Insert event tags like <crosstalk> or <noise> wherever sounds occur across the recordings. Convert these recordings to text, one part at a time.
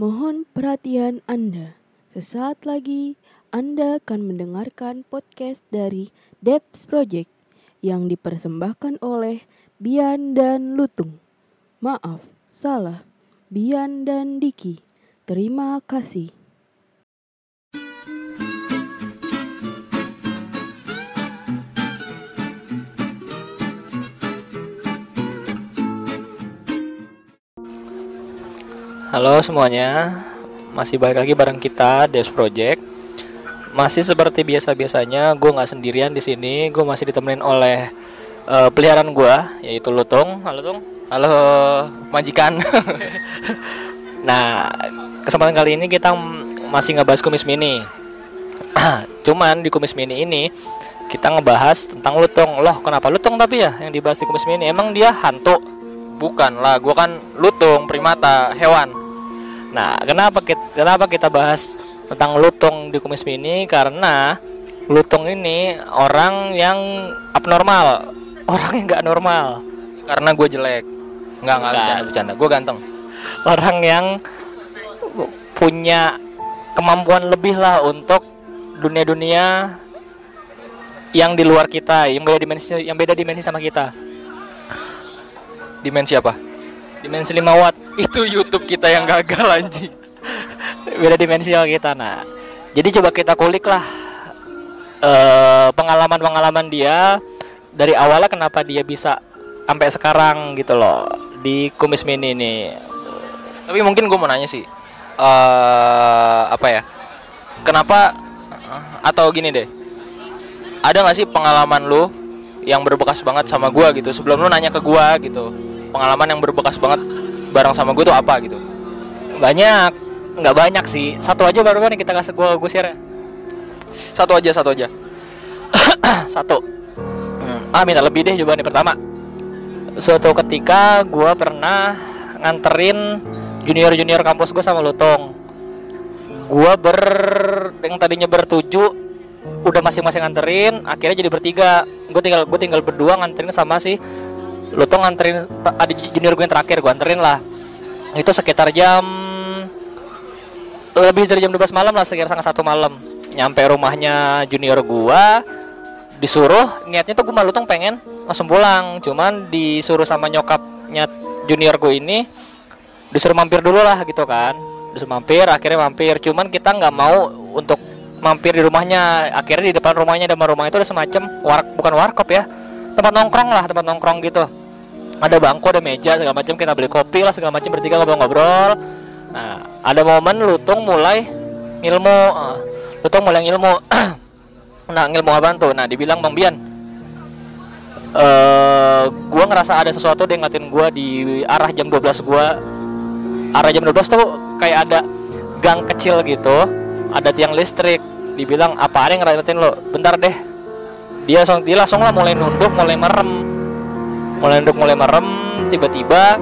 Mohon perhatian Anda. Sesaat lagi Anda akan mendengarkan podcast dari Debs Project yang dipersembahkan oleh Bian dan Lutung. Maaf, salah. Bian dan Diki. Terima kasih. Halo semuanya, masih balik lagi bareng kita Devs Project. Masih seperti biasa-biasanya, gue nggak sendirian di sini. Gue masih ditemenin oleh uh, peliharaan gue, yaitu Lutung. Halo Tung. Halo majikan. <laughs> nah, kesempatan kali ini kita masih ngebahas kumis mini. <clears throat> Cuman di kumis mini ini kita ngebahas tentang Lutung. Loh, kenapa Lutung tapi ya yang dibahas di kumis mini? Emang dia hantu? Bukan lah, gue kan lutung, primata, hewan. Nah, kenapa kita, kenapa kita bahas tentang lutung di kumis mini? Karena lutung ini orang yang abnormal, orang yang nggak normal. Karena gue jelek. Nggak nggak bercanda, bercanda. Gue ganteng. Orang yang punya kemampuan lebih lah untuk dunia-dunia yang di luar kita, yang beda dimensi, yang beda dimensi sama kita. Dimensi apa? Dimensi 5 watt. Itu YouTube kita yang gagal anjing. beda dimensi sama kita nah jadi coba kita kulik lah eh, pengalaman-pengalaman dia dari awalnya kenapa dia bisa sampai sekarang gitu loh di kumis mini ini Tapi mungkin gue mau nanya sih. eh apa ya? Kenapa atau gini deh. Ada nggak sih pengalaman lu yang berbekas banget sama gue gitu sebelum lu nanya ke gue gitu pengalaman yang berbekas banget bareng sama gue tuh apa gitu. Banyak nggak banyak sih. Satu aja baru nih kita kasih gua gue share satu aja satu aja. <clears throat> Satu. Ah minta lebih deh coba nih pertama. Suatu ketika gua pernah nganterin junior junior kampus gue sama Lutong. Gua ber yang tadinya bertujuh udah masing-masing nganterin akhirnya jadi bertiga. Gue tinggal gue tinggal berdua nganterin sama si Lutong nganterin ta- ada junior gue yang terakhir gue anterin lah. Itu sekitar jam lebih dari jam 12 malam lah sekitar setengah satu malam. Nyampe rumahnya junior gua disuruh niatnya tuh gue malu tuh pengen langsung pulang. Cuman disuruh sama nyokapnya junior gue ini disuruh mampir dulu lah gitu kan. Disuruh mampir akhirnya mampir. Cuman kita nggak mau untuk mampir di rumahnya. Akhirnya di depan rumahnya dan rumah itu ada semacam war bukan warkop ya tempat nongkrong lah tempat nongkrong gitu ada bangku ada meja segala macam. Kita beli kopi lah segala macam. Bertiga ngobrol-ngobrol. Nah ada momen lutung mulai ilmu eh, lutung mulai ilmu <clears throat> nah ilmu apa tuh? Nah dibilang bang Bian. Eh gua ngerasa ada sesuatu yang ngatin gua di arah jam 12 gua. Arah jam 12 tuh kayak ada gang kecil gitu. Ada tiang listrik. Dibilang apa ada yang ngeliatin lo? Bentar deh. Dia langsung dia langsung lah mulai nunduk mulai merem mulai nunduk mulai merem tiba-tiba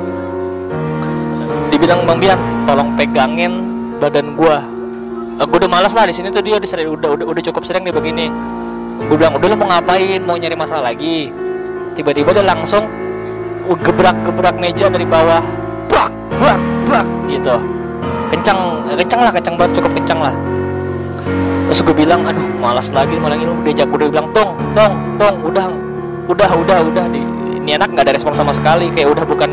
dibilang bang Bian tolong pegangin badan gua. Eh, gua udah malas lah di sini tuh dia udah, udah udah udah cukup sering nih begini. Gua bilang udah lu mau ngapain? Mau nyari masalah lagi? Tiba-tiba dia langsung uh, gebrak-gebrak meja dari bawah. Brak brak brak gitu. Kencang kencang lah kencang banget cukup kencang lah. Terus gue bilang aduh malas lagi malah ini udah jago udah bilang tong tong tong udah udah udah udah di, ini anak nggak ada respon sama sekali. Kayak udah bukan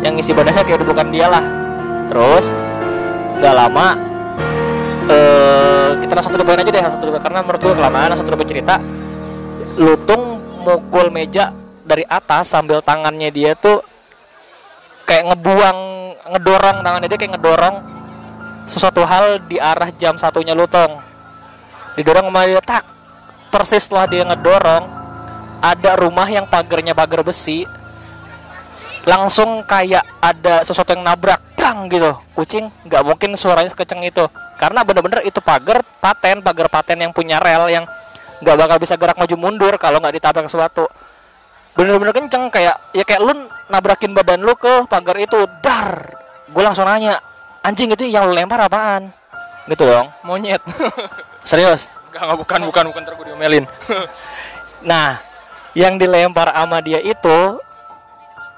yang ngisi badannya kayak udah bukan dia lah terus nggak lama eh kita langsung point aja deh langsung to karena menurut gue kelamaan langsung to cerita. Lutung mukul meja dari atas sambil tangannya dia tuh kayak ngebuang ngedorong tangannya dia kayak ngedorong sesuatu hal di arah jam satunya lutong didorong sama dia tak. Persis setelah dia ngedorong ada rumah yang pagarnya pagar besi langsung kayak ada sesuatu yang nabrak dang gitu. Kucing nggak mungkin suaranya sekeceng itu. Karena bener-bener itu pagar paten pagar paten yang punya rel yang nggak bakal bisa gerak maju mundur kalau nggak ditabrak sesuatu. Bener-bener kenceng kayak ya kayak lu nabrakin badan lu ke pagar itu dar. Gue langsung nanya anjing itu yang lu lempar apaan? Gitu dong. Monyet. <laughs> Serius? Enggak, enggak bukan bukan bukan diomelin. <laughs> Nah, yang dilempar sama dia itu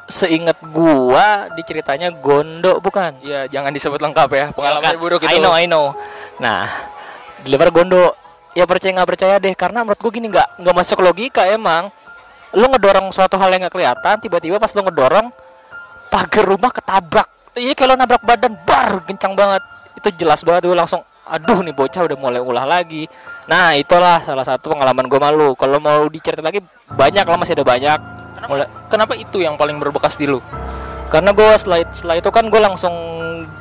seingat gua diceritanya Gondo bukan? Ya jangan disebut lengkap ya pengalaman buruk itu. I know I know. Nah deliver Gondo ya percaya nggak percaya deh karena menurut gua gini nggak nggak masuk logika emang. Lu ngedorong suatu hal yang nggak kelihatan tiba-tiba pas lu ngedorong pagar rumah ketabrak. Iya kalau nabrak badan bar kencang banget. Itu jelas banget gue langsung aduh nih bocah udah mulai ulah lagi. Nah itulah salah satu pengalaman gue malu. Kalau mau diceritain lagi banyak lah masih ada banyak. Kenapa, mulai kenapa itu yang paling berbekas di lu? Karena gue setelah setelah itu kan gue langsung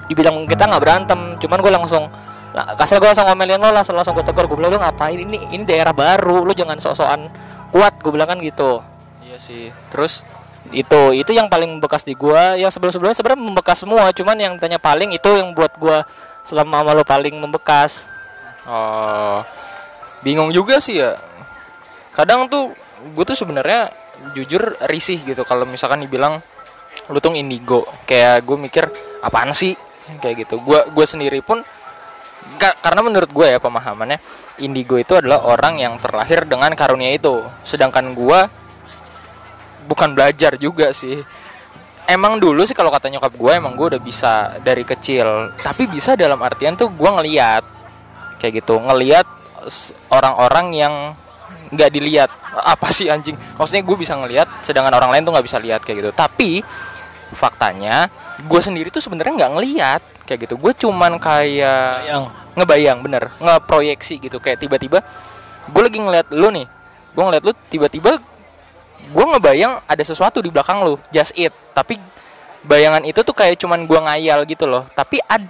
dibilang kita nggak berantem. Cuman gue langsung lah kasar gue langsung ngomelin lo langsung langsung gue tegur. Gue bilang lu ngapain? Ini ini daerah baru. Lu jangan sok-sokan kuat gue bilang kan gitu. Iya sih. Terus? Itu itu yang paling bekas di gua. Yang sebelum sebelumnya sebenarnya membekas semua. Cuman yang tanya paling itu yang buat gua selama sama lo paling membekas. Oh bingung juga sih ya. Kadang tuh gue tuh sebenarnya jujur risih gitu kalau misalkan dibilang lu tuh indigo. Kayak gue mikir apaan sih? Kayak gitu. Gue gue sendiri pun Ka- karena menurut gue ya pemahamannya indigo itu adalah orang yang terlahir dengan karunia itu. Sedangkan gue bukan belajar juga sih emang dulu sih kalau kata nyokap gue emang gue udah bisa dari kecil. Tapi bisa dalam artian tuh gue ngeliat kayak gitu ngeliat orang-orang yang nggak dilihat. Apa sih anjing? Maksudnya gue bisa ngeliat sedangkan orang lain tuh nggak bisa lihat kayak gitu. Tapi faktanya gue sendiri tuh sebenarnya nggak ngeliat kayak gitu. Gue cuman kayak yang ngebayang bener. Ngeproyeksi gitu. Kayak tiba-tiba gue lagi ngeliat lu nih. Gue ngeliat lu tiba-tiba gue ngebayang ada sesuatu di belakang lu just it. Tapi bayangan itu tuh kayak cuman gue ngayal gitu loh. Tapi ad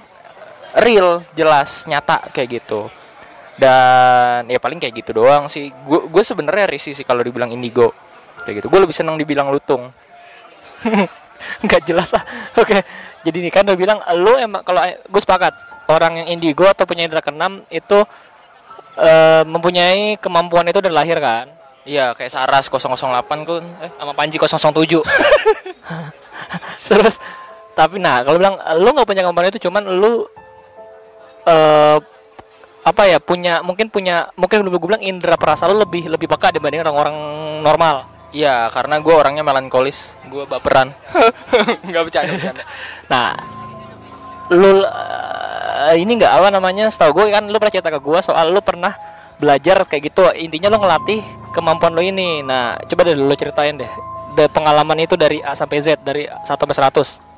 real jelas nyata kayak gitu. Dan ya paling kayak gitu doang sih. Gue gue sebenarnya risih sih kalau dibilang indigo. Kayak gitu. Gue lebih seneng dibilang lutung. <laughs> Nggak jelas ah <laughs> oke. Jadi nih kan udah bilang lo emang kalau gue sepakat orang yang indigo atau punya indera keenam itu eh, mempunyai kemampuan itu dari lahir kan iya kayak Saras 008 kun. Eh sama Panji 007 <laughs> terus tapi nah kalau bilang lu nggak punya kemampuan itu cuman lu eh apa ya punya mungkin punya mungkin gue bilang indera perasa lu lebih lebih peka dibanding orang-orang normal. Iya, karena gue orangnya melankolis, gue baperan. <laughs> Nggak bercanda, bercanda. nah lu eh, ini nggak apa namanya setahu gue kan lu pernah cerita ke gue soal lu pernah belajar kayak gitu. Intinya lu ngelatih kemampuan lu ini nah coba deh lu ceritain deh dari pengalaman itu dari A sampai Z dari 1 sampai 100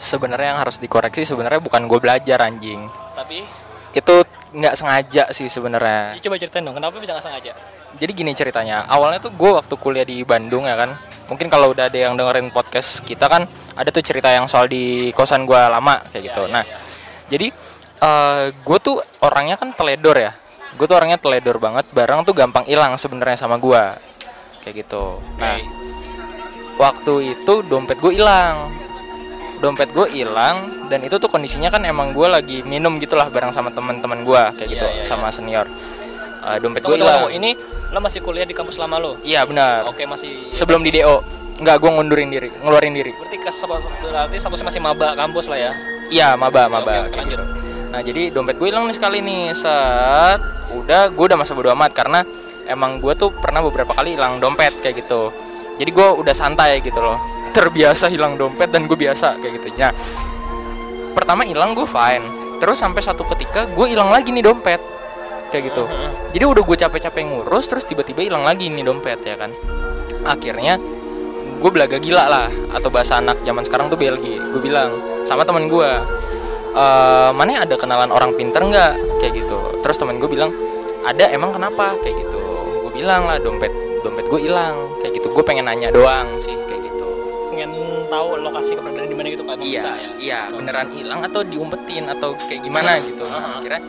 Sebenarnya yang harus dikoreksi sebenarnya bukan gue belajar anjing. tapi Itu nggak sengaja sih sebenarnya. ya, coba ceritain dong kenapa bisa nggak sengaja Jadi gini ceritanya. Awalnya tuh gue waktu kuliah di Bandung ya kan. Mungkin kalau udah ada yang dengerin podcast kita kan ada tuh cerita yang soal di kosan gue lama kayak gitu. iya, nah, jadi gue tuh orangnya kan teledor ya. Gue tuh orangnya teledor banget. Barang tuh gampang hilang sebenarnya sama gue. Kayak gitu. Nah, waktu itu dompet gue hilang dompet gue hilang dan itu tuh kondisinya kan emang gue lagi minum gitulah bareng sama teman-teman gue kayak Iya, gitu iya, sama senior Eh, dompet gue hilang ini lo masih kuliah di kampus lama lo iya benar oke masih sebelum di do nggak gue ngundurin diri ngeluarin diri berarti ke berarti statusnya masih maba kampus lah ya iya maba maba oke, kayak lanjut. gitu. Nah jadi dompet gue hilang nih sekali nih. Set. Udah gue udah masa bodo amat karena emang gue tuh pernah beberapa kali hilang dompet kayak gitu. Jadi gue udah santai gitu loh. <laughs> Terbiasa hilang dompet dan gue biasa kayak gitu. Nah pertama hilang gue fine. Terus sampai satu ketika gue hilang lagi nih dompet kayak gitu. Jadi udah gue capek-capek ngurus terus tiba-tiba hilang lagi nih dompet ya kan. Akhirnya gue belaga gila lah atau bahasa anak zaman sekarang tuh BLG gue bilang sama teman gue "Eh, mana ada kenalan orang pinter nggak? Kayak gitu. Terus teman gue bilang ada emang kenapa? Kayak gitu. Gue bilang lah dompet dompet gue hilang. Kayak gitu. Gue pengen nanya doang sih kayak gitu. Pengen tahu lokasi keberadaan di mana gitu kan iya bisa ya. iya. Beneran hilang atau diumpetin atau kayak gimana gitu. Heeh. nah, akhirnya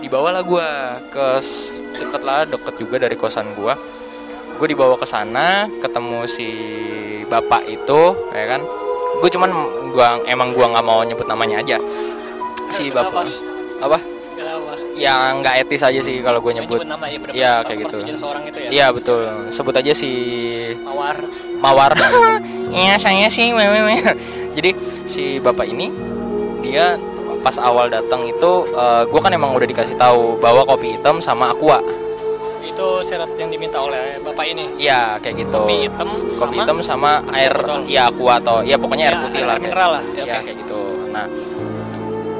dibawalah gue ke deket lah deket juga dari kosan gue gue dibawa ke sana ketemu si bapak itu ya kan. Gue cuman gua emang gua nggak mau nyebut namanya aja si bapak. Apa? Kenapa? Yang nggak etis aja sih kalau gue nyebut. nama ya Iya, kayak gitu. seorang itu ya? Iya betul. Sebut aja si mawar. Mawar. <laughs> Iya saya sih wewe <laughs> jadi si bapak ini dia pas awal datang itu gue kan emang udah dikasih tahu bawa kopi hitam sama aqua. Itu syarat yang diminta oleh bapak ini? Iya kayak gitu. kopi hitam Kopi sama hitam sama air botol. ya aqua atau ya pokoknya air Ya, putih air lah. mineral lah. Ya, Ya, kayak gitu. Nah,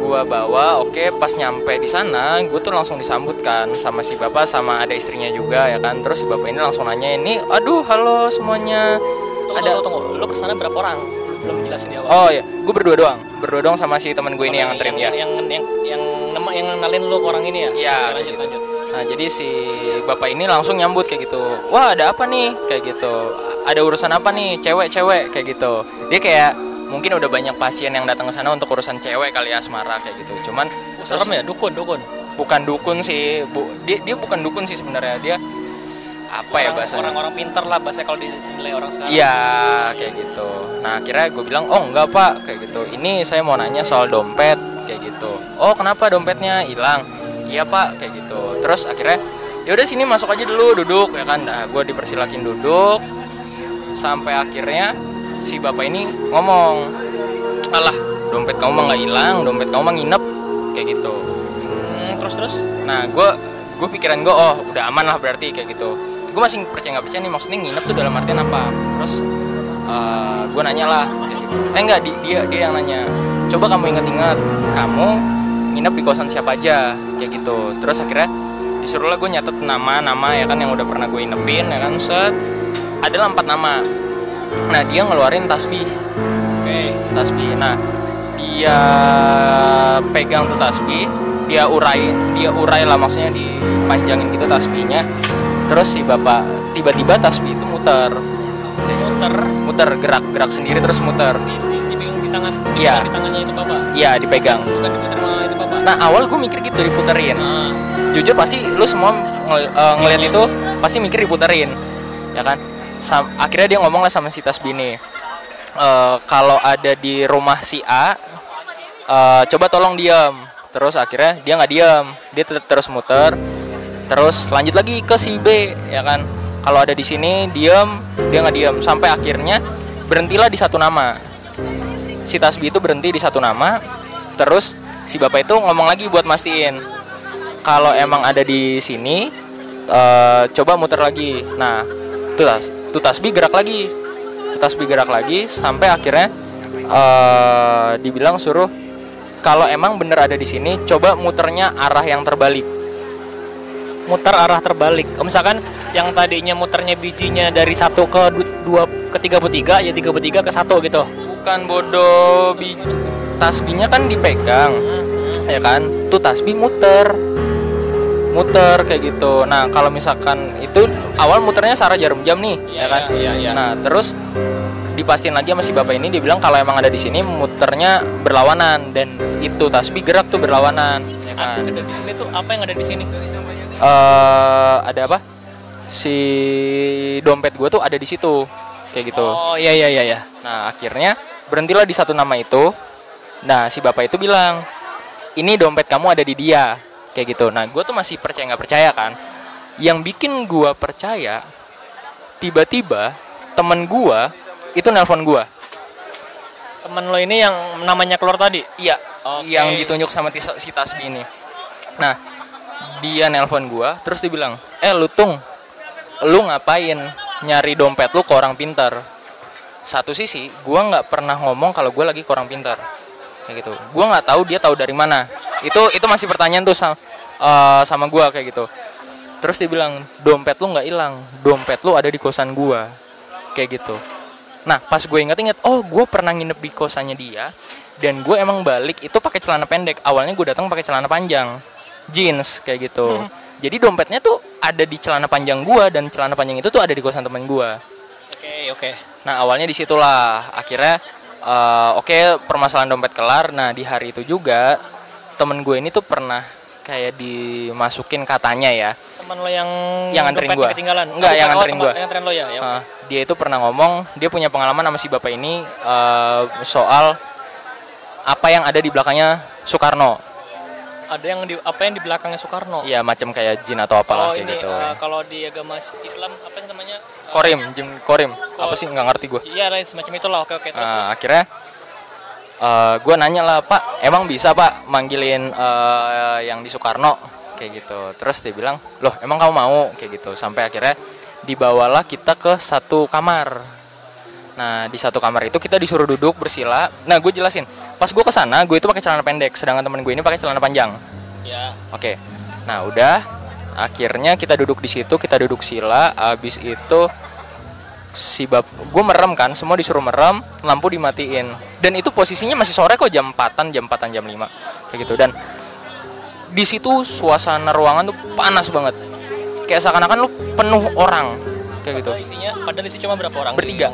gua bawa, oke pas nyampe di sana, gue tuh langsung disambut kan sama si bapak sama ada istrinya juga ya kan. Terus si bapak ini langsung nanya ini, aduh halo semuanya. tunggu, ada tunggu, tunggu. lu ke sana berapa orang belum jelasin di awal Oh ya, gue berdua doang, berdua doang sama si teman gue ini yang nganterin ya. yang, yang yang yang yang ngenalin lu ke orang ini ya Iya, lanjut gitu. lanjut Nah jadi si bapak ini langsung nyambut kayak gitu. Wah ada apa nih kayak gitu. Ada urusan apa nih cewek-cewek kayak gitu. Dia kayak mungkin udah banyak pasien yang datang ke sana untuk urusan cewek kali ya asmara kayak gitu. Cuman Oh, terus serem ya dukun dukun bukan dukun sih. Bu, dia dia bukan dukun sih sebenarnya. Dia apa ya Orang- bahasanya? orang-orang pinter lah bahasa kalau dinilai orang sekarang Iya kayak gitu. Nah akhirnya gue bilang oh enggak pak kayak gitu. Ini saya mau nanya soal dompet kayak gitu. Oh kenapa dompetnya hilang? Iya pak kayak gitu. Terus akhirnya ya udah sini masuk aja dulu duduk ya kan. Nah gue dipersilakin duduk sampai akhirnya si bapak ini ngomong alah dompet kamu mah nggak hilang dompet kamu mah nginep kayak gitu. Hmm, terus terus Nah gue gue pikiran gue oh udah aman lah berarti kayak gitu. Gue masih percaya nggak percaya nih maksudnya nginep tuh dalam artian apa? Terus gue nanya lah kayak gitu. Eh enggak di- dia dia yang nanya. Coba kamu ingat-ingat kamu nginep di kosan siapa aja kayak gitu. Terus akhirnya disuruh lah gue nyatet nama-nama ya kan yang udah pernah gue inepin ya kan set adalah empat nama. Nah dia ngeluarin tasbih. Oke tasbih. Nah dia pegang tuh tasbih dia urai dia urai lah maksudnya dipanjangin gitu tasbihnya. Terus si bapak tiba-tiba tasbih itu muter. Dia muter. Muter gerak gerak sendiri terus muter. Di, di, di, di tangan. Iya. di tangannya itu bapak? Iya dipegang. Bukan diputar sama itu bapak? Nah awal gue mikir gitu diputerin. Nah, jujur pasti lu semua ngel- eh, ngeliat itu pasti mikir diputerin. Ya kan Sam- akhirnya dia ngomong lah sama si tasbih ini "Eh, kalau ada di rumah si A eh, coba tolong diam terus akhirnya dia nggak diam dia ter- terus muter. Terus lanjut lagi ke si B ya kan? Kalau ada di sini diam dia nggak diam sampai akhirnya berhentilah di satu nama. Si tasbih itu berhenti di satu nama. Terus si bapak itu ngomong lagi buat mastiin. Kalau emang ada di sini eh, coba muter lagi. Nah tas tuh tasbih gerak lagi. Tuh tasbih gerak lagi sampai akhirnya eh, dibilang suruh kalau emang bener ada di sini coba muternya arah yang terbalik. Muter arah terbalik. Misalkan yang tadinya muternya bijinya dari satu ke du- dua ke tiga puluh tiga ya tiga puluh tiga ke satu gitu. Bukan bodoh bi tasbihnya kan dipegang. Ya kan? Tuh tasbih muter. Muter kayak gitu. Nah kalau misalkan itu awal muternya searah jarum jam nih ya kan iya iya Nah, terus dipastiin lagi sama si bapak ini dia bilang kalau emang ada di sini muternya berlawanan dan itu tasbih gerak tuh berlawanan ya kan. ada di sini tuh apa yang ada di sini Eh, ada apa? Si dompet gue tuh ada di situ kayak gitu. oh iya iya iya iya Nah, akhirnya berhentilah di satu nama itu. Nah, si bapak itu bilang, "Ini dompet kamu ada di dia." Kayak gitu. Nah, gue tuh masih percaya nggak percaya kan. Yang bikin gue percaya, tiba-tiba temen gue itu nelpon gue. temen lo ini yang namanya keluar tadi Iya, Oke. yang ditunjuk sama tis- si Tasbih ini. Nah, dia nelpon gua, terus dia bilang, "Eh, lu tung, lu ngapain nyari dompet lu ke orang pintar?" Satu sisi, gua nggak pernah ngomong kalau gua lagi ke orang pintar. Kayak gitu. Gua nggak tahu dia tahu dari mana. Itu itu masih pertanyaan tuh sama eh, sama gua kayak gitu. Terus dia bilang, "Dompet lu nggak hilang, dompet lu ada di kosan gua." Kayak gitu. Nah, pas gue inget-inget, oh gue pernah nginep di kosannya dia, dan gue emang balik itu pakai celana pendek. Awalnya gue datang pakai celana panjang, jeans kayak gitu. Jadi dompetnya tuh ada di celana panjang gue dan celana panjang itu tuh ada di kosan temen gue. oke oke Nah awalnya di situlah akhirnya eh, oke permasalahan dompet kelar. Nah di hari itu juga temen gue ini tuh pernah kayak dimasukin katanya ya teman lo yang Yang nganterin gua. ketinggalan? Enggak, Oh, yang. Oh, nganterin teman- gua. yang nganterin lo ya, ya Uh, dia itu pernah ngomong dia punya pengalaman sama si bapak ini uh, soal apa yang ada di belakangnya Soekarno. Ada yang di apa yang di belakangnya Soekarno? Iya macam kayak jin atau apalah oh kayak ini gitu. eh, kalau di agama Islam apa sih namanya? Eh, korim jin korim. Apa sih? Nggak ngerti gue iya lah, semacam itulah. Oke oke terus, nah, terus. akhirnya gue nanya lah pak emang bisa pak manggilin uh, yang di Soekarno kayak gitu. Terus dia bilang loh emang kamu mau? Kayak gitu. Sampai akhirnya dibawalah kita ke satu kamar. Nah di satu kamar itu kita disuruh duduk bersila. Nah gue jelasin. Pas gue ke sana gue itu pakai celana pendek sedangkan temen gue ini pakai celana panjang. Ya. Oke. Nah, udah. Akhirnya kita duduk di situ, kita duduk sila, habis itu si bab gue merem kan, semua disuruh merem, lampu dimatiin. Dan itu posisinya masih sore kok jam 4-an, jam 4-an, jam 5. Kayak gitu. Dan di situ suasana ruangan tuh panas banget. Kayak seakan-akan lu penuh orang kayak gitu. Padahal isinya padahal isi cuma berapa orang? Bertiga.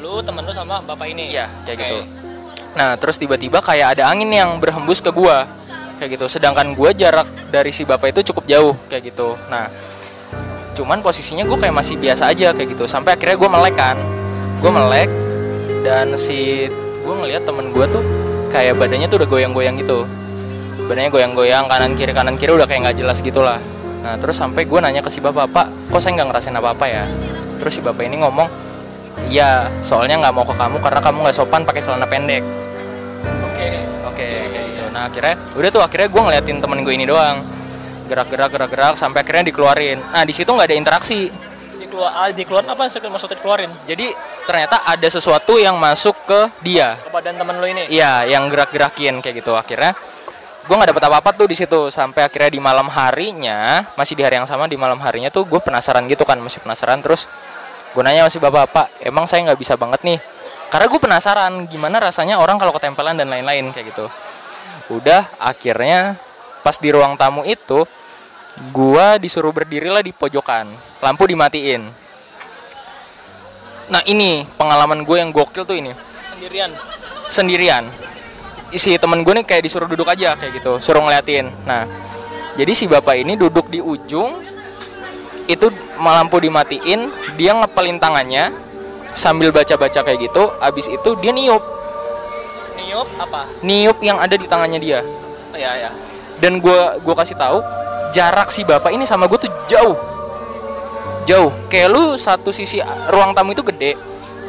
Lu, temen lu sama bapak ini. Iya, kayak Oke. gitu. Nah, terus tiba-tiba kayak ada angin yang berhembus ke gua. Kayak gitu. Sedangkan gua jarak dari si bapak itu cukup jauh kayak gitu. Nah, cuman posisinya gua kayak masih biasa aja kayak gitu. Sampai akhirnya gua melek kan. Gua melek dan si gua ngeliat temen gua tuh kayak badannya tuh udah goyang-goyang gitu. Badannya goyang-goyang kanan kiri kanan kiri udah kayak nggak jelas gitulah. Nah, terus sampai gua nanya ke si bapak, "Pak, kok saya nggak ngerasain apa-apa ya?" Terus si bapak ini ngomong, Iya, soalnya nggak mau ke kamu karena kamu nggak sopan pakai celana pendek. Oke. Oke, kayak gitu. Nah akhirnya, udah tuh akhirnya gue ngeliatin temen gue ini doang. Gerak-gerak, gerak-gerak sampai akhirnya dikeluarin. Nah di situ nggak ada interaksi. Dikeluar, ah, dikeluarin apa maksudnya dikeluarin? Jadi ternyata ada sesuatu yang masuk ke dia. Ke badan temen lu ini? Iya, yang gerak-gerakin kayak gitu. Akhirnya gue nggak dapet apa-apa tuh di situ. Sampai akhirnya di malam harinya masih di hari yang sama di malam harinya tuh gue penasaran gitu kan masih penasaran. Terus gue nanya masih bapak-bapak emang saya nggak bisa banget nih? Karena gue penasaran gimana rasanya orang kalau ketempelan dan lain-lain kayak gitu. Udah akhirnya pas di ruang tamu itu gue disuruh berdiri lah di pojokan. Lampu dimatiin. Nah ini pengalaman gue yang gokil tuh ini. Sendirian. sendirian isi temen gue nih kayak disuruh duduk aja kayak gitu suruh ngeliatin. Nah jadi si bapak ini duduk di ujung itu lampu dimatiin dia ngepelin tangannya sambil baca-baca kayak gitu abis itu dia niup. Niup apa? niup yang ada di tangannya dia. Oh, ya, ya. dan gua gua kasih tahu jarak si bapak ini sama gue tuh jauh. Jauh. Kayak lu satu sisi ruang tamu itu gede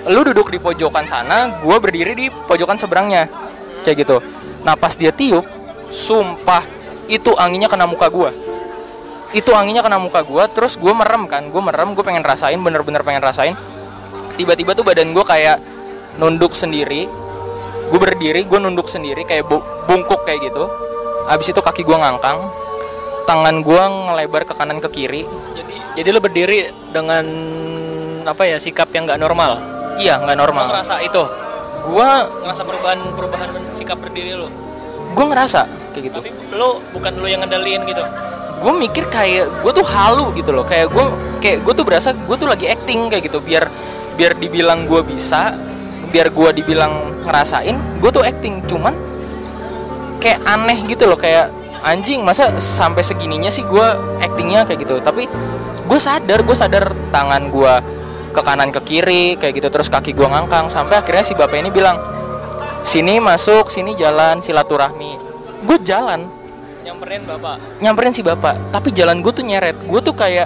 lu duduk di pojokan sana gua berdiri di pojokan seberangnya kayak gitu nah pas dia tiup sumpah itu anginnya kena muka gua itu anginnya kena muka gua terus gua merem kan gua merem gue pengen rasain bener-bener pengen rasain tiba-tiba tuh badan gua kayak nunduk sendiri gue berdiri gue nunduk sendiri kayak bu- bungkuk kayak gitu Abis itu kaki gua ngangkang, tangan gua ngelebar ke kanan ke kiri. Jadi jadi lu berdiri dengan apa ya sikap yang nggak normal. Iya, nggak normal. ngerasa itu, Gua ngerasa perubahan perubahan sikap berdiri lu. gua ngerasa kayak gitu. Tapi lu bukan lu yang ngendaliin gitu. Gue mikir kayak gue tuh halu gitu loh. Kayak gue kayak gue tuh berasa gue tuh lagi acting kayak gitu biar biar dibilang gua bisa, biar gua dibilang ngerasain, gue tuh acting. Cuman kayak aneh gitu loh kayak anjing masa sampai segininya sih gue actingnya kayak gitu tapi gue sadar gue sadar tangan gue ke kanan ke kiri kayak gitu terus kaki gue ngangkang sampai akhirnya si bapak ini bilang sini masuk sini jalan silaturahmi. Gue jalan. Nyamperin bapak. nyamperin si bapak tapi jalan gue tuh nyeret. Gue tuh kayak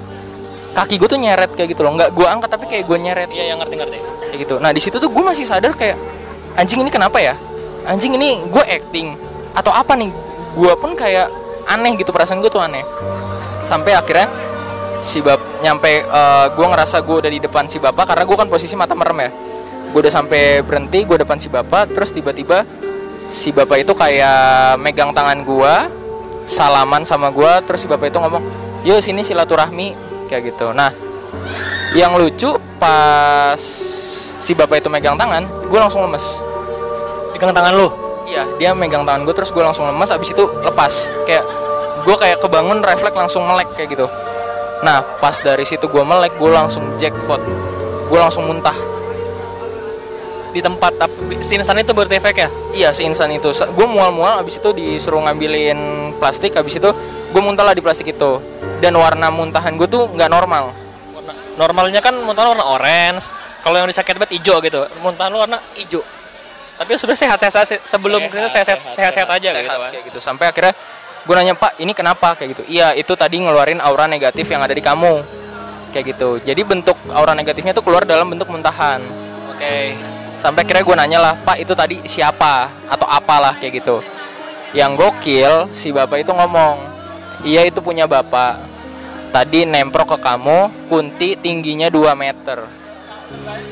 kaki gue tuh nyeret kayak gitu loh. Nggak gue angkat tapi kayak gue nyeret. Iya, yang ngerti-ngerti. kayak gitu. Nah di situ tuh gue masih sadar kayak anjing ini kenapa ya? Anjing ini gue acting. Atau apa nih? Gue pun kayak aneh gitu perasaan gue tuh aneh. Sampai akhirnya si bap nyampe gue ngerasa gue udah di depan si bapak karena gue kan posisi mata merem ya. Gue udah sampai berhenti gue depan si bapak terus tiba-tiba si bapak itu kayak megang tangan gue salaman sama gue terus si bapak itu ngomong yuk sini silaturahmi kayak gitu. Nah yang lucu pas si bapak itu megang tangan gue langsung lemes. Pegang tangan lu. iya dia megang tangan gue terus gue langsung lemes abis itu lepas. Kayak gue kayak kebangun refleks langsung melek kayak gitu nah pas dari situ gue melek gue langsung jackpot gue langsung muntah Di tempat tapi sinisan itu berefek ya? iya seinsan itu gue mual-mual abis itu disuruh ngambilin plastik abis itu gue muntah lah di plastik itu dan warna muntahan gue tuh nggak normal normalnya kan muntah lu warna orange. Kalau yang disakit banget hijau gitu. Muntah lu warna hijau. Tapi sudah sehat sehat sebelum kita sehat sehat sehat aja gitu kan. kayak gitu sampai akhirnya gue nanya pak ini kenapa? Kayak gitu. Iya itu tadi ngeluarin aura negatif yang ada di kamu. Kayak gitu. Jadi bentuk aura negatifnya tuh keluar dalam bentuk muntahan. Oke. sampai akhirnya gue nanya lah pak itu tadi siapa? Atau apalah kayak gitu. Yang gokil si bapak itu ngomong iya itu punya bapak. Tadi nemprok ke kamu kunti tingginya 2 meter.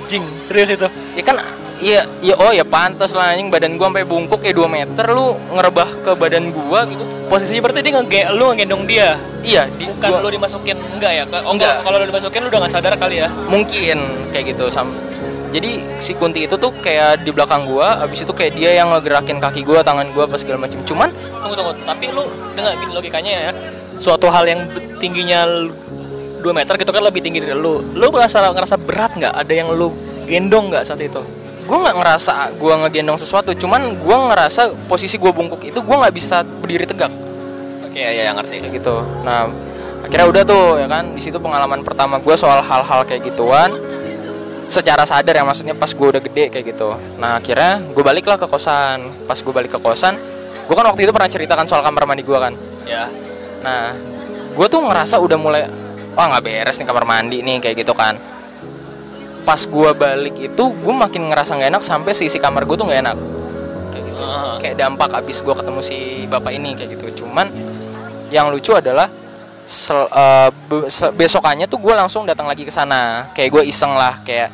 Jing, serius itu. ya kan iya iya oh ya pantas lah anjing badan gua sampai bungkuk kayak 2 meter lu ngerebah ke badan gua gitu Posisinya berarti dia nge lu ngegendong dia. iya di Bukan gua- lu dimasukin enggak ya? Oh Enggak. Kalau lu dimasukin lu udah nggak sadar kali ya. mungkin kayak gitu sam jadi si kunti itu tuh kayak di belakang gua abis itu kayak dia yang ngegerakin kaki gua tangan gua apa segala macam cuman Tunggu tunggu. Tapi lu dengan gini logikanya ya, suatu hal yang tingginya 2 meter gitu kan lebih tinggi dari lu. Lu merasa ngerasa berat nggak? Ada yang lu gendong nggak saat itu? Gue nggak ngerasa gue ngegendong sesuatu cuman gue ngerasa posisi gue bungkuk itu gue nggak bisa berdiri tegak. Oke, ya ya ngerti. kayak gitu. Nah akhirnya udah tuh ya kan? Di situ pengalaman pertama gue soal hal-hal kayak gituan secara sadar ya maksudnya pas gue udah gede kayak gitu. Nah akhirnya gue baliklah ke kosan. Pas gue balik ke kosan gue kan waktu itu pernah ceritakan soal kamar mandi gue kan? Ya. nah gue tuh ngerasa udah mulai wah nggak beres nih kamar mandi nih kayak gitu kan pas gue balik itu gue makin ngerasa nggak enak sampai sisi kamar gue tuh nggak enak. Kayak gitu. Ah. kayak dampak abis gue ketemu si bapak ini kayak gitu. Cuman yang lucu adalah sel- eh, be- se- besokannya tuh gue langsung datang lagi ke sana. Kayak gue iseng lah kayak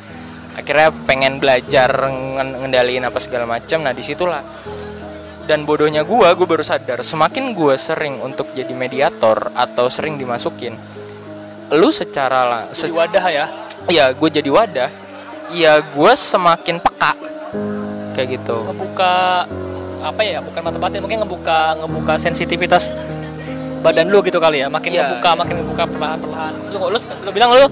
akhirnya pengen belajar ngen- ngendaliin apa segala macam nah di situlah. Dan bodohnya gue gue baru sadar semakin gue sering untuk jadi mediator atau sering dimasukin lu secara se- wadah ya. Ya gue jadi wadah ya gue semakin peka kayak gitu Ngebuka apa ya? Bukan mata batin, mungkin ngebuka ngebuka sensitivitas badan lu gitu kali ya. Makin Iya, ngebuka, iya. makin ngebuka perlahan-perlahan. Lu, lu, lu bilang lu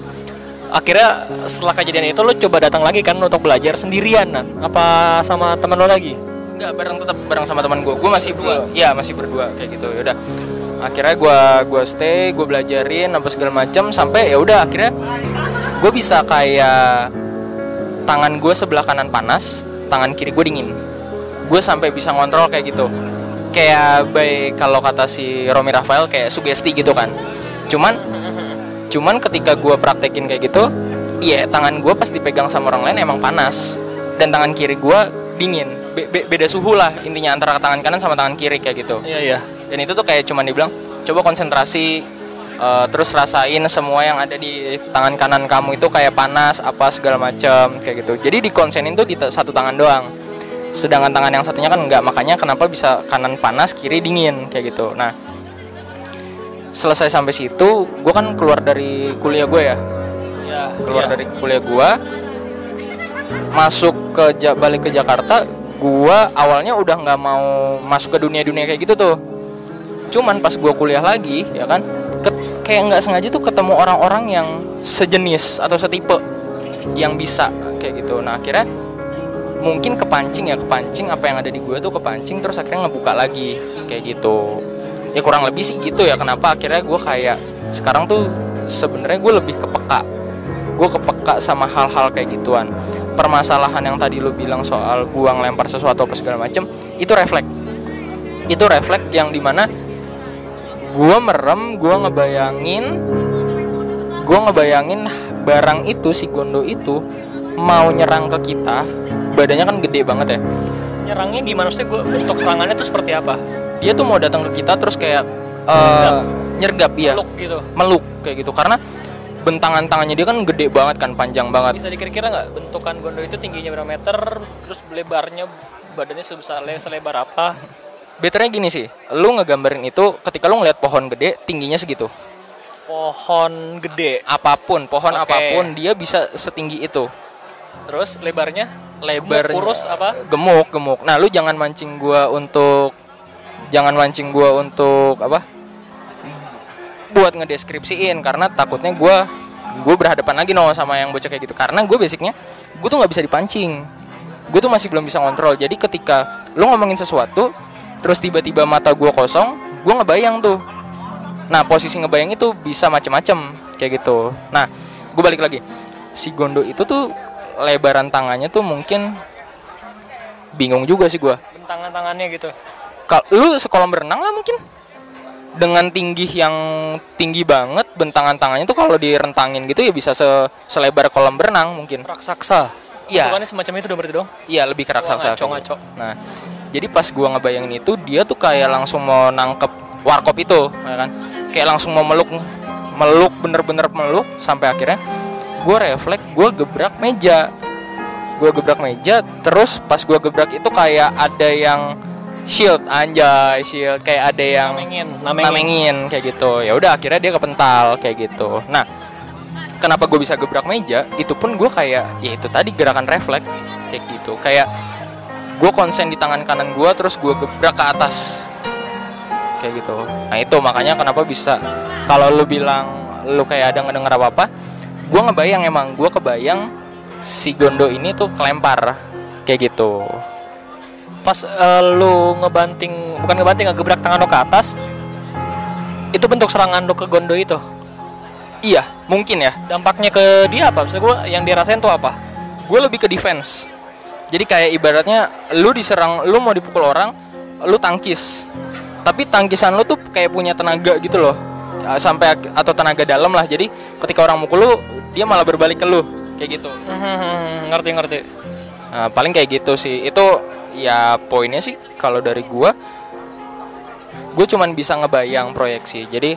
akhirnya setelah kejadian itu lu coba datang lagi kan untuk belajar sendirian kan? Apa sama teman lu lagi? nggak bareng tetap bareng sama teman gue gue masih berdua ya masih berdua kayak gitu ya udah akhirnya gue gua stay gue belajarin apa segala macam sampai ya udah akhirnya gue bisa kayak tangan gue sebelah kanan panas tangan kiri gue dingin. Gue sampai bisa ngontrol kayak gitu. Kayak baik kalau kata si Romi Rafael kayak sugesti gitu kan. Cuman cuman ketika gue praktekin kayak gitu iya tangan gue pas dipegang sama orang lain emang panas. Dan tangan kiri gue dingin. Be- be- beda suhu lah intinya antara tangan kanan sama tangan kiri kayak gitu. Iya iya. dan itu tuh kayak cuman dibilang coba konsentrasi eh, terus rasain semua yang ada di tangan kanan kamu itu kayak panas apa segala macam kayak gitu. Jadi dikonsenin tuh di satu tangan doang. Sedangkan tangan yang satunya kan enggak makanya kenapa bisa kanan panas kiri dingin kayak gitu. Nah selesai sampai situ gue kan keluar dari kuliah gue ya? Ya, keluar ya. dari kuliah gua masuk ke balik ke Jakarta gua awalnya udah nggak mau masuk ke dunia-dunia kayak gitu tuh. Cuman pas gua kuliah lagi ya kan kayak nggak sengaja tuh ketemu orang-orang yang sejenis atau setipe yang bisa kayak gitu. Nah akhirnya mungkin kepancing ya kepancing apa yang ada di gua tuh kepancing terus akhirnya ngebuka lagi kayak gitu. Ya kurang lebih sih gitu ya kenapa akhirnya gua kayak sekarang tuh sebenarnya gue lebih kepeka. Gue kepeka sama hal-hal kayak gituan. Permasalahan yang tadi lu bilang soal gua ngelempar sesuatu apa segala macem itu refleks. Itu refleks yang di mana gua merem gua ngebayangin gua ngebayangin barang itu si gondo itu mau nyerang ke kita badannya kan gede banget ya Nyerangnya gimana sih? Gua bentuk serangannya tuh seperti apa? dia tuh mau datang ke kita terus kayak eh, nyergap ya Peluk gitu. meluk kayak gitu karena bentangan tangannya dia kan gede banget kan panjang banget Bisa dikira-kira nggak bentukan gondo itu tingginya berapa meter, terus lebarnya badannya sebesar le- selebar apa? Betternya gini sih, lu ngegambarin itu ketika lu ngeliat pohon gede, tingginya segitu. Pohon gede. Apa pun, pohon Oke. apa pun, dia bisa setinggi itu. Terus lebarnya? Lebar, kurus apa? Gemuk, gemuk. Nah, lu jangan mancing gua untuk, jangan mancing gua untuk apa? Buat ngedeskripsiin, karena takutnya gua, gue berhadapan lagi no sama yang bocah kayak gitu. Karena gue basicnya, gue tuh nggak bisa dipancing. Gue tuh masih belum bisa kontrol. Jadi ketika lu ngomongin sesuatu, terus tiba-tiba mata gue kosong, gue ngebayang tuh. Nah, posisi ngebayang itu bisa macem-macem kayak gitu. Nah, gue balik lagi. Si Gondo itu tuh lebaran tangannya tuh mungkin bingung juga sih gue. Bentangan tangannya gitu. Kalau lu sekolah berenang lah mungkin dengan tinggi yang tinggi banget bentangan tangannya tuh kalau direntangin gitu ya bisa se- selebar kolam berenang mungkin. Raksasa. Iya. Semacam itu dong berarti dong. Iya lebih ke raksasa. ngaco, ngaco. Nah, jadi pas gua ngebayangin itu dia tuh kayak langsung mau nangkep warkop itu, ya kan? kayak langsung mau meluk meluk bener-bener meluk sampai akhirnya gue refleks gue gebrak meja. Gue gebrak meja terus pas gue gebrak itu kayak ada yang shield anjay shield. Kayak ada yang Namengin, namengin, namengin. kayak gitu. Ya udah akhirnya dia kepental kayak gitu. Nah kenapa gue bisa gebrak meja? Itu pun gue kayak ya itu tadi gerakan refleks kayak gitu. Kayak gue konsen di tangan kanan gue terus gue gebrak ke atas kayak gitu nah itu makanya kenapa bisa kalau lu bilang lu kayak ada ngedenger apa apa gue ngebayang emang gue kebayang si Gondo ini tuh kelempar kayak gitu Pas eh, lu ngebanting, bukan ngebanting, ngegebrak tangan lo ke atas, itu bentuk serangan lo ke Gondo itu. iya mungkin ya Dampaknya ke dia apa? Maksud gue yang dirasain tuh apa? gue lebih ke defense jadi kayak ibaratnya lu diserang lu mau dipukul orang lu tangkis. Tapi tangkisan lu tuh kayak punya tenaga gitu loh. Sampai atau tenaga dalam lah. Jadi ketika orang mukul lu dia malah berbalik ke lu. Kayak gitu. Hmm, ngerti ngerti. Nah, paling kayak gitu sih. Itu ya poinnya sih kalau dari gua gue cuman bisa ngebayang proyeksi. Jadi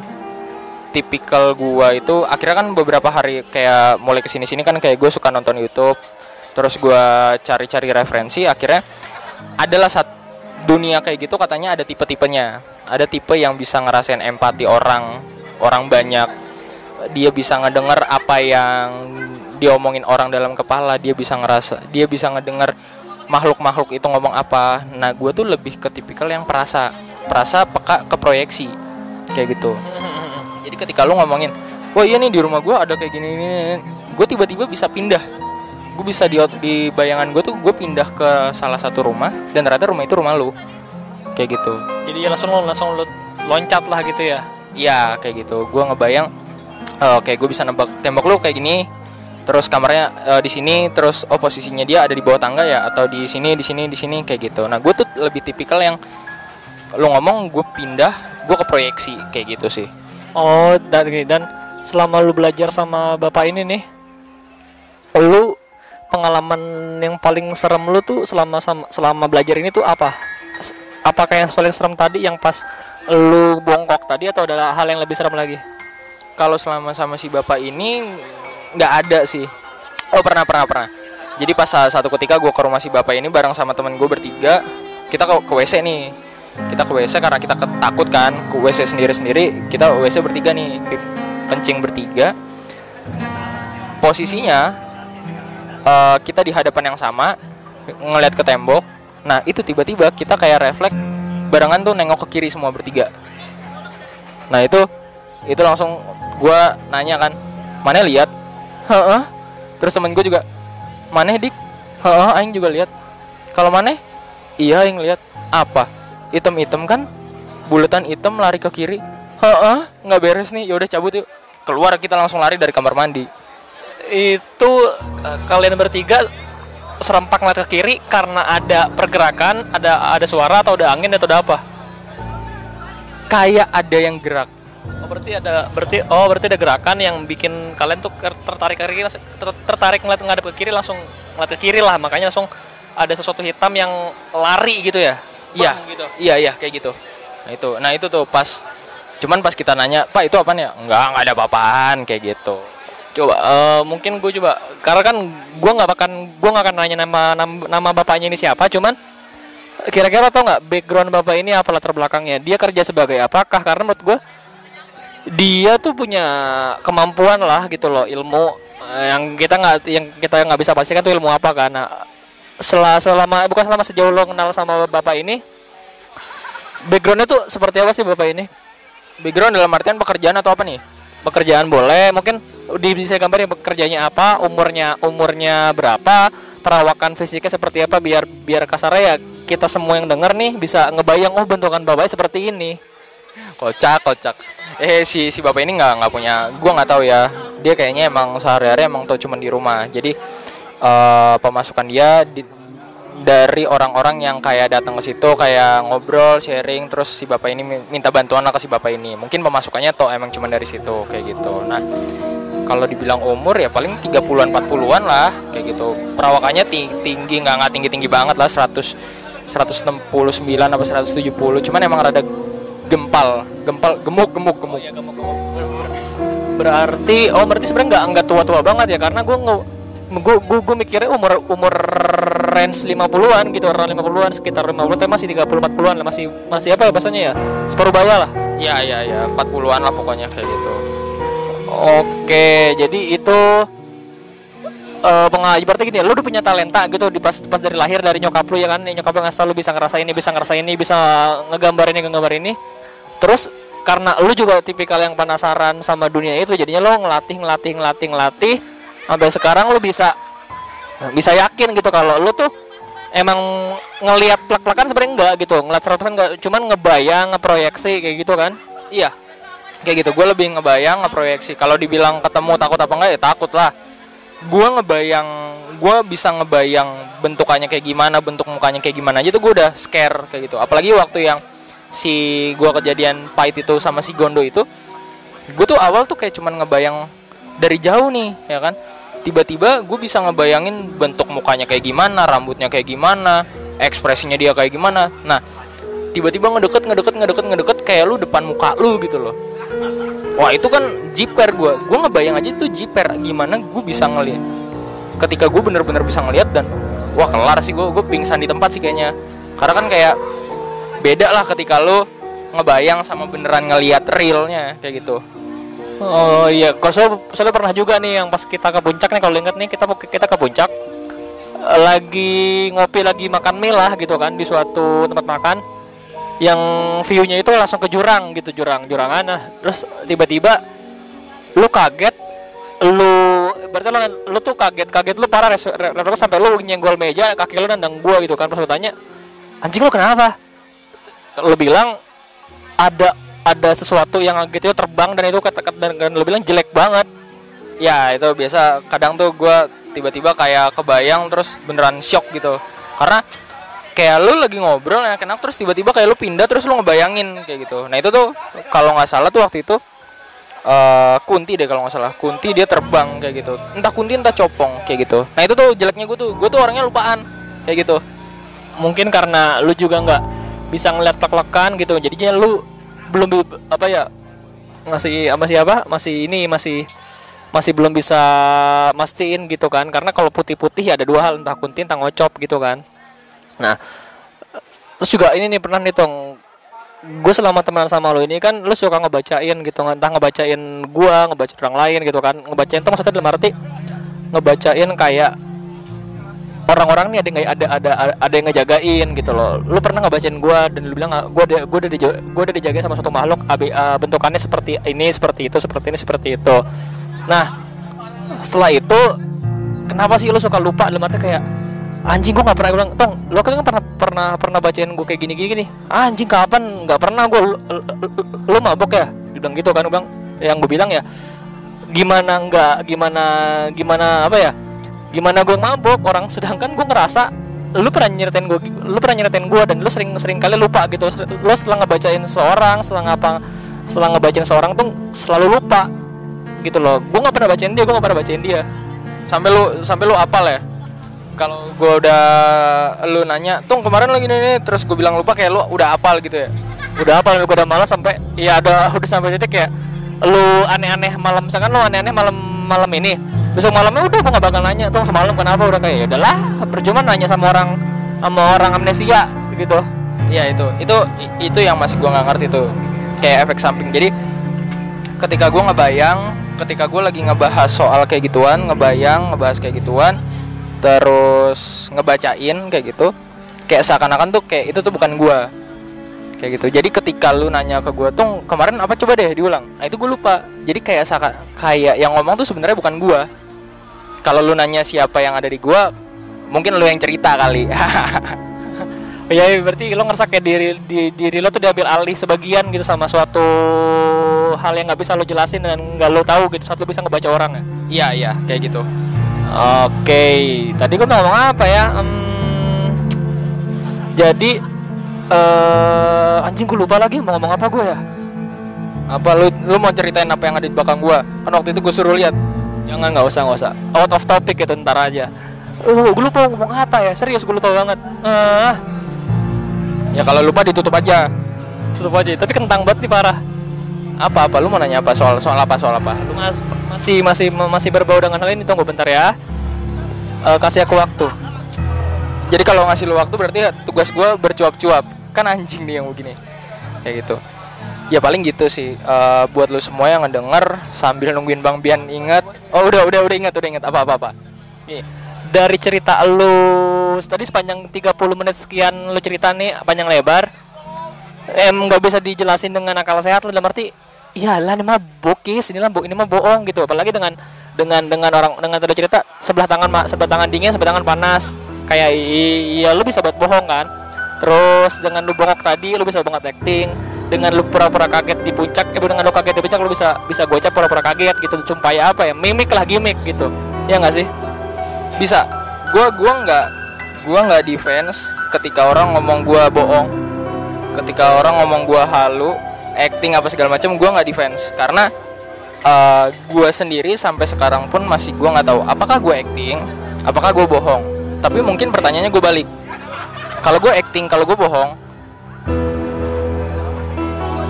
tipikal gua itu akhirnya kan beberapa hari kayak mulai ke sini sini kan kayak gue suka nonton YouTube terus gua cari-cari referensi akhirnya adalah satu dunia kayak gitu katanya ada tipe-tipenya. Ada tipe yang bisa ngerasain empati orang orang banyak. Dia bisa ngedenger apa yang diomongin orang dalam kepala dia bisa ngerasa dia bisa ngedenger makhluk-makhluk itu ngomong apa. Nah gue tuh lebih ke tipikal yang perasa perasa peka ke proyeksi kayak gitu. <laughs> Jadi ketika lu ngomongin wah iya nih di rumah gue ada kayak gini gini gue tiba-tiba bisa pindah gue bisa di di bayangan gue tuh gue pindah ke salah satu rumah dan ternyata rumah itu rumah lu kayak gitu Jadi ya langsung lo langsung lo loncat lah gitu ya. Iya kayak gitu. Gua ngebayang oh, kayak gue bisa nembak tembok lu kayak gini. Terus kamarnya eh, di sini, terus oh posisinya dia ada di bawah tangga ya atau di sini, di sini, di sini kayak gitu. Nah, gue tuh lebih tipikal yang lu ngomong gue pindah, gue ke proyeksi kayak gitu sih. Oh, dan dan selama lu belajar sama bapak ini nih, lu pengalaman yang paling serem lu tuh selama selama belajar ini tuh apa? Apakah yang paling serem tadi yang pas lu bongkok tadi atau ada hal yang lebih serem lagi? Kalau selama sama si bapak ini nggak ada sih. Oh pernah pernah pernah. Jadi pas sa- satu ketika gue ke rumah si bapak ini bareng sama temen gue bertiga, kita ke, ke WC nih. Kita ke WC karena kita ketakut kan ke WC sendiri sendiri. Kita WC bertiga nih, kencing bertiga. Posisinya eh, kita di hadapan yang sama, ngeliat ke tembok. Nah itu tiba-tiba kita kayak refleks barengan tuh nengok ke kiri semua bertiga. Nah itu itu langsung gua nanya kan mana lihat? Heeh. Terus temen gue juga mana dik? Heeh aing juga lihat. Kalau mana iya aing lihat. Apa? Item-item kan? Buletan item lari ke kiri. Heeh nggak beres nih yaudah cabut yuk. Keluar kita langsung lari dari kamar mandi Itu eh, kalian bertiga serempak ngeliat ke kiri karena ada pergerakan, ada ada suara atau ada angin atau ada apa? kayak ada yang gerak Oh, berarti ada berarti oh berarti ada gerakan yang bikin kalian tuh tertarik ke kiri ter- tertarik ngeliat ngadep ke kiri langsung ngeliat ke kiri lah makanya langsung ada sesuatu hitam yang lari gitu ya Iya, gitu iya iya kayak gitu. Nah itu, nah itu tuh pas, cuman pas kita nanya, Pak itu apa ya? Enggak, enggak ada apa-apaan kayak gitu. Coba eh, mungkin gue coba karena kan gue nggak akan gue nggak akan nanya nama, nama nama bapaknya ini siapa cuman kira-kira tau nggak background bapak ini apa latar belakangnya? Dia kerja sebagai apakah? Karena menurut gue dia tuh punya kemampuan lah gitu loh ilmu eh, yang kita nggak yang kita nggak bisa pastikan tuh ilmu apa kan. Nah, selama, selama bukan selama sejauh lo kenal sama bapak ini backgroundnya tuh seperti apa sih bapak ini? Background dalam artian pekerjaan atau apa nih? pekerjaan boleh mungkin di bisa gambarin pekerjaannya apa umurnya umurnya berapa perawakan fisiknya seperti apa biar biar kasarnya ya kita semua yang denger nih bisa ngebayang oh bentukan bapaknya seperti ini Kocak, kocak. Eh si si bapak ini nggak nggak punya, gua nggak tahu ya. Dia kayaknya emang sehari-hari emang tuh cuma di rumah. Jadi eh, pemasukan dia di, dari orang-orang yang kayak datang ke situ kayak ngobrol, sharing, terus si bapak ini mi- minta bantuan lah ke si bapak ini. Mungkin pemasukannya tuh emang cuma dari situ kayak gitu. Nah kalau dibilang umur ya paling 30-an 40-an lah kayak gitu. Perawakannya ti- tinggi nggak nggak tinggi-tinggi banget lah 100 169 apa 170. Cuman emang rada gempal gempal gemuk gemuk gemuk. Ya gemuk gemuk. Berarti oh berarti sebenarnya nggak nggak tua tua banget ya karena gue nggak gue gue gue mikirnya umur umur range 50-an gitu orang 50-an sekitar 50 tapi masih 30 40-an lah masih masih apa ya bahasanya ya? Separuh baya lah. Ya ya ya 40-an lah pokoknya kayak gitu oke jadi itu uh, pengaji berarti gini lu udah punya talenta gitu di pas pas dari lahir dari nyokap lu ya kan? Nyokap lu ngasih lu bisa ngerasain ini bisa ngerasain ini bisa ngegambar ini ngegambar ini. Terus karena lu juga tipikal yang penasaran sama dunia itu jadinya lu ngelatih ngelatih ngelatih ngelatih sampai sekarang lu bisa bisa yakin gitu kalau lu tuh emang ngelihat plak-plakan sebenarnya enggak gitu ngeliat 100% enggak cuman ngebayang ngeproyeksi kayak gitu kan? Iya kayak gitu gue lebih ngebayang ngeproyeksi. Kalau dibilang ketemu takut apa enggak ya takut lah. Gue ngebayang gue bisa ngebayang bentukannya kayak gimana bentuk mukanya kayak gimana aja tuh gue udah scare kayak gitu. Apalagi waktu yang si gue kejadian pahit itu sama si Gondo itu gue tuh awal tuh kayak cuman ngebayang dari jauh nih ya kan? Tiba-tiba gue bisa ngebayangin bentuk mukanya kayak gimana rambutnya kayak gimana ekspresinya dia kayak gimana. Nah tiba-tiba ngedeket ngedeket ngedeket ngedeket kayak lu depan muka lu gitu loh wah itu kan jiper gue gue ngebayang aja tuh jiper gimana gue bisa ngeliat. Ketika gue bener-bener bisa ngeliat dan wah kelar sih gue gue pingsan di tempat sih kayaknya. Karena kan kayak beda lah ketika lo ngebayang sama beneran ngeliat realnya kayak gitu. Oh iya. Kalau saya, pernah juga nih yang pas kita ke puncak nih kalau inget nih kita kita ke puncak lagi ngopi lagi makan mie lah gitu kan di suatu tempat makan yang view-nya itu langsung ke jurang gitu jurang jurangan. Nah terus tiba-tiba lu kaget lu berarti lu, lu tuh kaget kaget lu parah res, sampai lu nyenggol meja kaki lu nendang gua gitu kan. Pas lu tanya anjing lu kenapa? Lu bilang ada ada sesuatu yang gitu terbang dan itu kata dan, dan lu bilang jelek banget. Ya itu biasa. Kadang tuh gua tiba-tiba kayak kebayang terus beneran shock gitu. Karena kayak lu lagi ngobrol enak-enak terus tiba-tiba kayak lu pindah terus lu ngebayangin kayak gitu. Nah itu tuh kalau nggak salah tuh waktu itu uh, kunti deh kalau nggak salah. Kunti dia terbang kayak gitu. Entah kunti entah copong kayak gitu. Nah itu tuh jeleknya gue tuh. Gue tuh orangnya lupaan kayak gitu. Mungkin karena lu juga nggak bisa ngeliat plek-plekan gitu. Jadinya lu belum apa ya masih masih apa? Masih ini masih masih belum bisa mastiin gitu kan. Karena kalau putih-putih ya ada dua hal. Entah kunti entah ngocop gitu kan Nah, terus juga ini nih pernah nih tong gue selama teman sama lo ini kan lo suka ngebacain gitu entah ngebacain gua ngebaca orang lain gitu kan. Ngebacain tuh maksudnya dalam arti ngebacain kayak orang-orang nih ada nggak ada ada ada yang ngejagain gitu loh. Lo pernah ngebacain gua dan lo bilang gua ada gua udah dijaga, gua udah dijagain sama suatu makhluk AB, bentukannya seperti ini seperti itu seperti ini seperti itu. Nah setelah itu kenapa sih lo suka lupa? Dalam arti kayak anjing gue nggak pernah bilang tong lo kan pernah pernah pernah bacain gue kayak gini gini anjing kapan? Nggak pernah gue lo, mabok ya? Dibilang gitu kan bilang. Yang gue bilang ya gimana nggak gimana gimana apa ya? Gimana gue mabok? Orang sedangkan gue ngerasa lu pernah nyeritain gue lu pernah nyeritain gue dan lu sering sering kali lupa gitu. Lu setelah ngebacain seorang setelah ngapa setelah ngebacain seorang tuh selalu lupa gitu loh. Gue nggak pernah bacain dia gue nggak pernah bacain dia. Sampai lu sampai lu apal ya kalau gue udah lu nanya tuh kemarin lagi nih terus gue bilang lupa kayak lu udah apal gitu ya. Udah apal gue udah malas sampai ya ada <laughs> udah sampai titik kayak lu aneh-aneh malam misalkan lu aneh-aneh malam malam ini. Besok malamnya udah gue gak bakal nanya tuh semalam kenapa? Udah kayak ya udahlah percuma nanya sama orang sama orang amnesia gitu. Ya itu itu itu yang masih gue nggak ngerti tuh kayak efek samping. Jadi ketika gue ngebayang ketika gue lagi ngebahas soal kayak gituan ngebayang ngebahas kayak gituan terus ngebacain kayak gitu kayak seakan-akan tuh kayak itu tuh bukan gua. Kayak gitu. Jadi ketika lu nanya ke gua tuh kemarin apa coba deh diulang? Nah itu gue lupa. Jadi kayak seakan kayak yang ngomong tuh sebenarnya bukan gua. Kalau lu nanya siapa yang ada di gua mungkin lu yang cerita kali. <laughs> Ya berarti lo ngerasa kayak diri di, diri lo tuh diambil alih sebagian gitu sama suatu hal yang nggak bisa lo jelasin dan nggak lo tahu gitu saat lo bisa ngebaca orang ya? Iya iya. Kayak gitu Oke, tadi gue ngomong apa ya? Um, jadi uh, anjing gue lupa lagi mau ngomong apa gue ya? Apa lu lu mau ceritain apa yang ada di belakang gue? Kan waktu itu gue suruh lihat. Jangan nggak usah nggak usah. Out of topic itu ntar aja. Uh, gue lupa ngomong apa ya? Serius gue lupa banget. Uh. Ya kalau lupa ditutup aja. tutup aja tapi kentang banget nih parah Apa apa lu mau nanya apa soal soal apa soal apa? lu mas, masih masih masih berbau dengan hal ini tunggu bentar ya Eh, kasih aku waktu Jadi kalau ngasih lu waktu berarti ya tugas gua bercuap-cuap. Kan anjing nih yang begini. Kayak gitu. Ya paling gitu sih. Eh, buat lu semua yang ngedenger sambil nungguin Bang Bian ingat. Oh udah udah udah ingat udah ingat apa apa apa. nih dari cerita lu tadi sepanjang 30 menit sekian lu cerita nih panjang lebar em nggak bisa dijelasin dengan akal sehat lu dalam arti iyalah ini mah bokis ini lah ini mah bohong gitu. Apalagi dengan dengan dengan orang dengan tadi cerita sebelah tangan ma- sebelah tangan dingin sebelah tangan panas. Kayak iya lu bisa buat bohong kan? Terus dengan lu tadi lu bisa banget acting. Dengan lu pura-pura kaget di puncak eh dengan lu kaget di puncak lu bisa bisa gocap pura-pura kaget gitu. Supaya apa ya? Mimik lah gimmick gitu. Ya nggak sih? Bisa. Gua gua nggak gua nggak defense ketika orang ngomong gua bohong. Ketika orang ngomong gua halu, acting apa segala macam gua nggak defense karena eh gua sendiri sampai sekarang pun masih gua nggak tahu apakah gua acting, apakah gua bohong. Tapi mungkin pertanyaannya gue balik. Kalau gue acting, kalau gue bohong,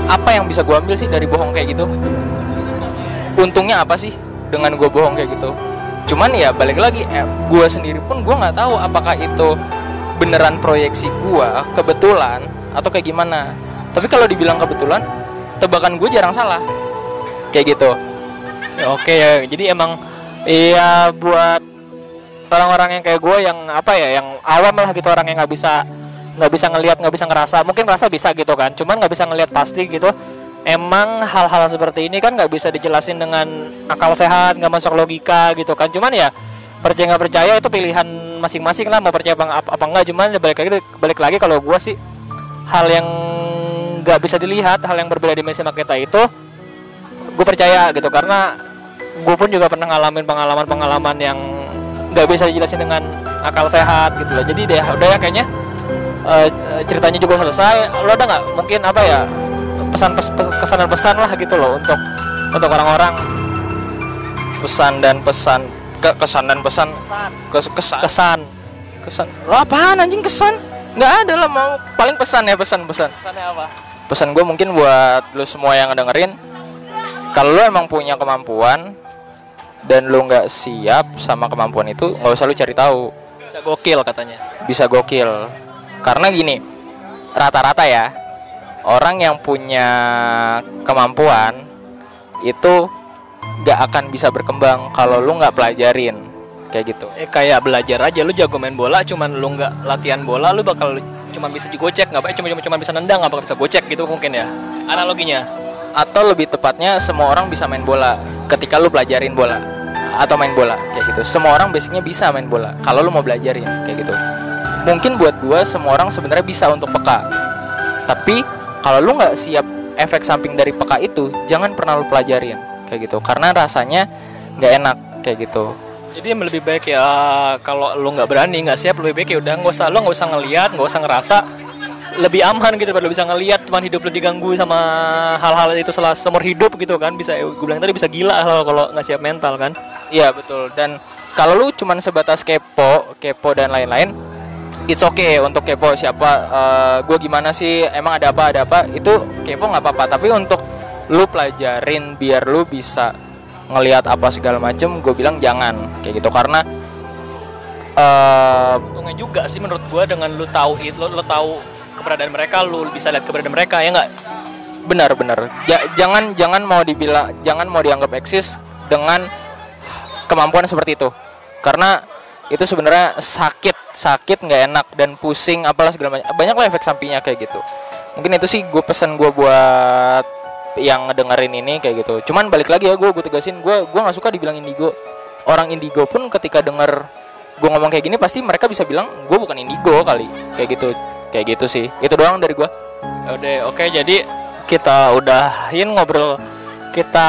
apa yang bisa gue ambil sih dari bohong kayak gitu? Untungnya apa sih dengan gue bohong kayak gitu? Cuman ya balik lagi, eh, gue sendiri pun gue nggak tahu apakah itu beneran proyeksi gue, kebetulan atau kayak gimana. Tapi kalau dibilang kebetulan, tebakan gue jarang salah. Kayak gitu. Ya, Oke ya, jadi emang iya buat orang-orang yang kayak gue yang apa ya, yang awam lah gitu orang yang nggak bisa nggak bisa ngelihat, nggak bisa ngerasa, mungkin ngerasa bisa gitu kan, cuman nggak bisa ngelihat pasti gitu. Emang hal-hal seperti ini kan nggak bisa dijelasin dengan akal sehat, nggak masuk logika gitu kan. Cuman ya percaya nggak percaya itu pilihan masing-masing lah mau percaya apa, apa enggak. Cuman ya balik lagi balik lagi kalau gue sih hal yang nggak bisa dilihat, hal yang berbeda dimensi sama kita itu gue percaya gitu karena gue pun juga pernah ngalamin pengalaman-pengalaman yang nggak bisa dijelasin dengan akal sehat gitu loh jadi deh udah ya kayaknya eh, ceritanya juga selesai lo ada nggak mungkin apa ya pesan pes, pes- kesan dan pesan lah gitu loh untuk untuk orang-orang Pesan dan pesan, ke kesan dan pesan, Kes- kesan, kesan kesan. Lo apaan anjing kesan? Nggak ada lah mau. Paling pesan ya pesan pesan. kesannya apa pesan gue mungkin buat lu semua yang ngedengerin kalau lu emang punya kemampuan dan lu nggak siap sama kemampuan itu nggak usah lu cari tahu. Bisa gokil katanya. Bisa gokil. Karena gini rata-rata ya orang yang punya kemampuan itu nggak akan bisa berkembang kalau lu nggak pelajarin. Kayak gitu. Eh kayak belajar aja lu jago main bola cuman lu nggak latihan bola lu bakal cuma bisa digocek nggak cuma cuma bisa nendang nggak bisa gocek gitu mungkin ya. Analoginya? Atau lebih tepatnya semua orang bisa main bola. Ketika lu pelajarin bola atau main bola kayak gitu. Semua orang basicnya bisa main bola kalau lu mau belajarin kayak gitu. Mungkin buat gua semua orang sebenarnya bisa untuk peka. Tapi kalau lu nggak siap efek samping dari peka itu jangan pernah lu pelajarin kayak gitu. Karena rasanya nggak enak kayak gitu Jadi yang lebih baik ya kalau lu nggak berani nggak siap lebih baik ya udah nggak usah lu nggak usah ngelihat nggak usah ngerasa lebih aman gitu daripada bisa ngelihat cuman hidup lu diganggu sama hal-hal itu setelah seumur hidup gitu kan bisa gue bilang tadi bisa gila lo kalau nggak siap mental kan Iya betul dan kalau lu cuman sebatas kepo, kepo dan lain-lain, it's okay untuk kepo siapa, gue gimana sih, emang ada apa ada apa, itu kepo nggak apa-apa. Tapi untuk lu pelajarin biar lu bisa ngelihat apa segala macem, gue bilang jangan kayak gitu. Karena eh untungnya juga sih menurut gua dengan lu tahu itu lu, lu tahu keberadaan mereka lu bisa lihat keberadaan mereka ya nggak? Benar-benar ja- jangan jangan mau dibilang jangan mau dianggap eksis dengan kemampuan seperti itu. Karena itu sebenarnya sakit sakit nggak enak dan pusing apalah segala macam banyak lah efek sampingnya kayak gitu. Mungkin itu sih gue pesan gue buat yang ngedengerin ini kayak gitu. Cuman balik lagi ya gue gue tegasin gue gue nggak suka dibilang indigo. Orang indigo pun ketika denger gue ngomong kayak gini pasti mereka bisa bilang gue bukan indigo kali. Kayak gitu kayak gitu sih. Itu doang dari gue udah oke jadi kita udahin ngobrol kita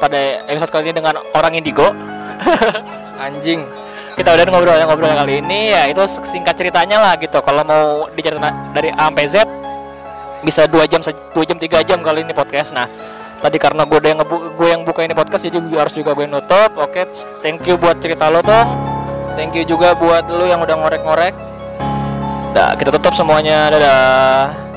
pada episode kali ini dengan orang indigo. <laughs> Anjing. Kita udah ngobrol ngobrol kali ini ya itu singkat ceritanya lah gitu. Kalau mau dicerita dari A sampai Z bisa dua jam dua jam tiga jam kali ini podcast nah tadi karena gue yang gue yang buka ini podcast jadi gue harus juga gue nutup oke thank you buat cerita lo tong thank you juga buat lu yang udah ngorek-ngorek Dah, kita tutup semuanya. Dadah.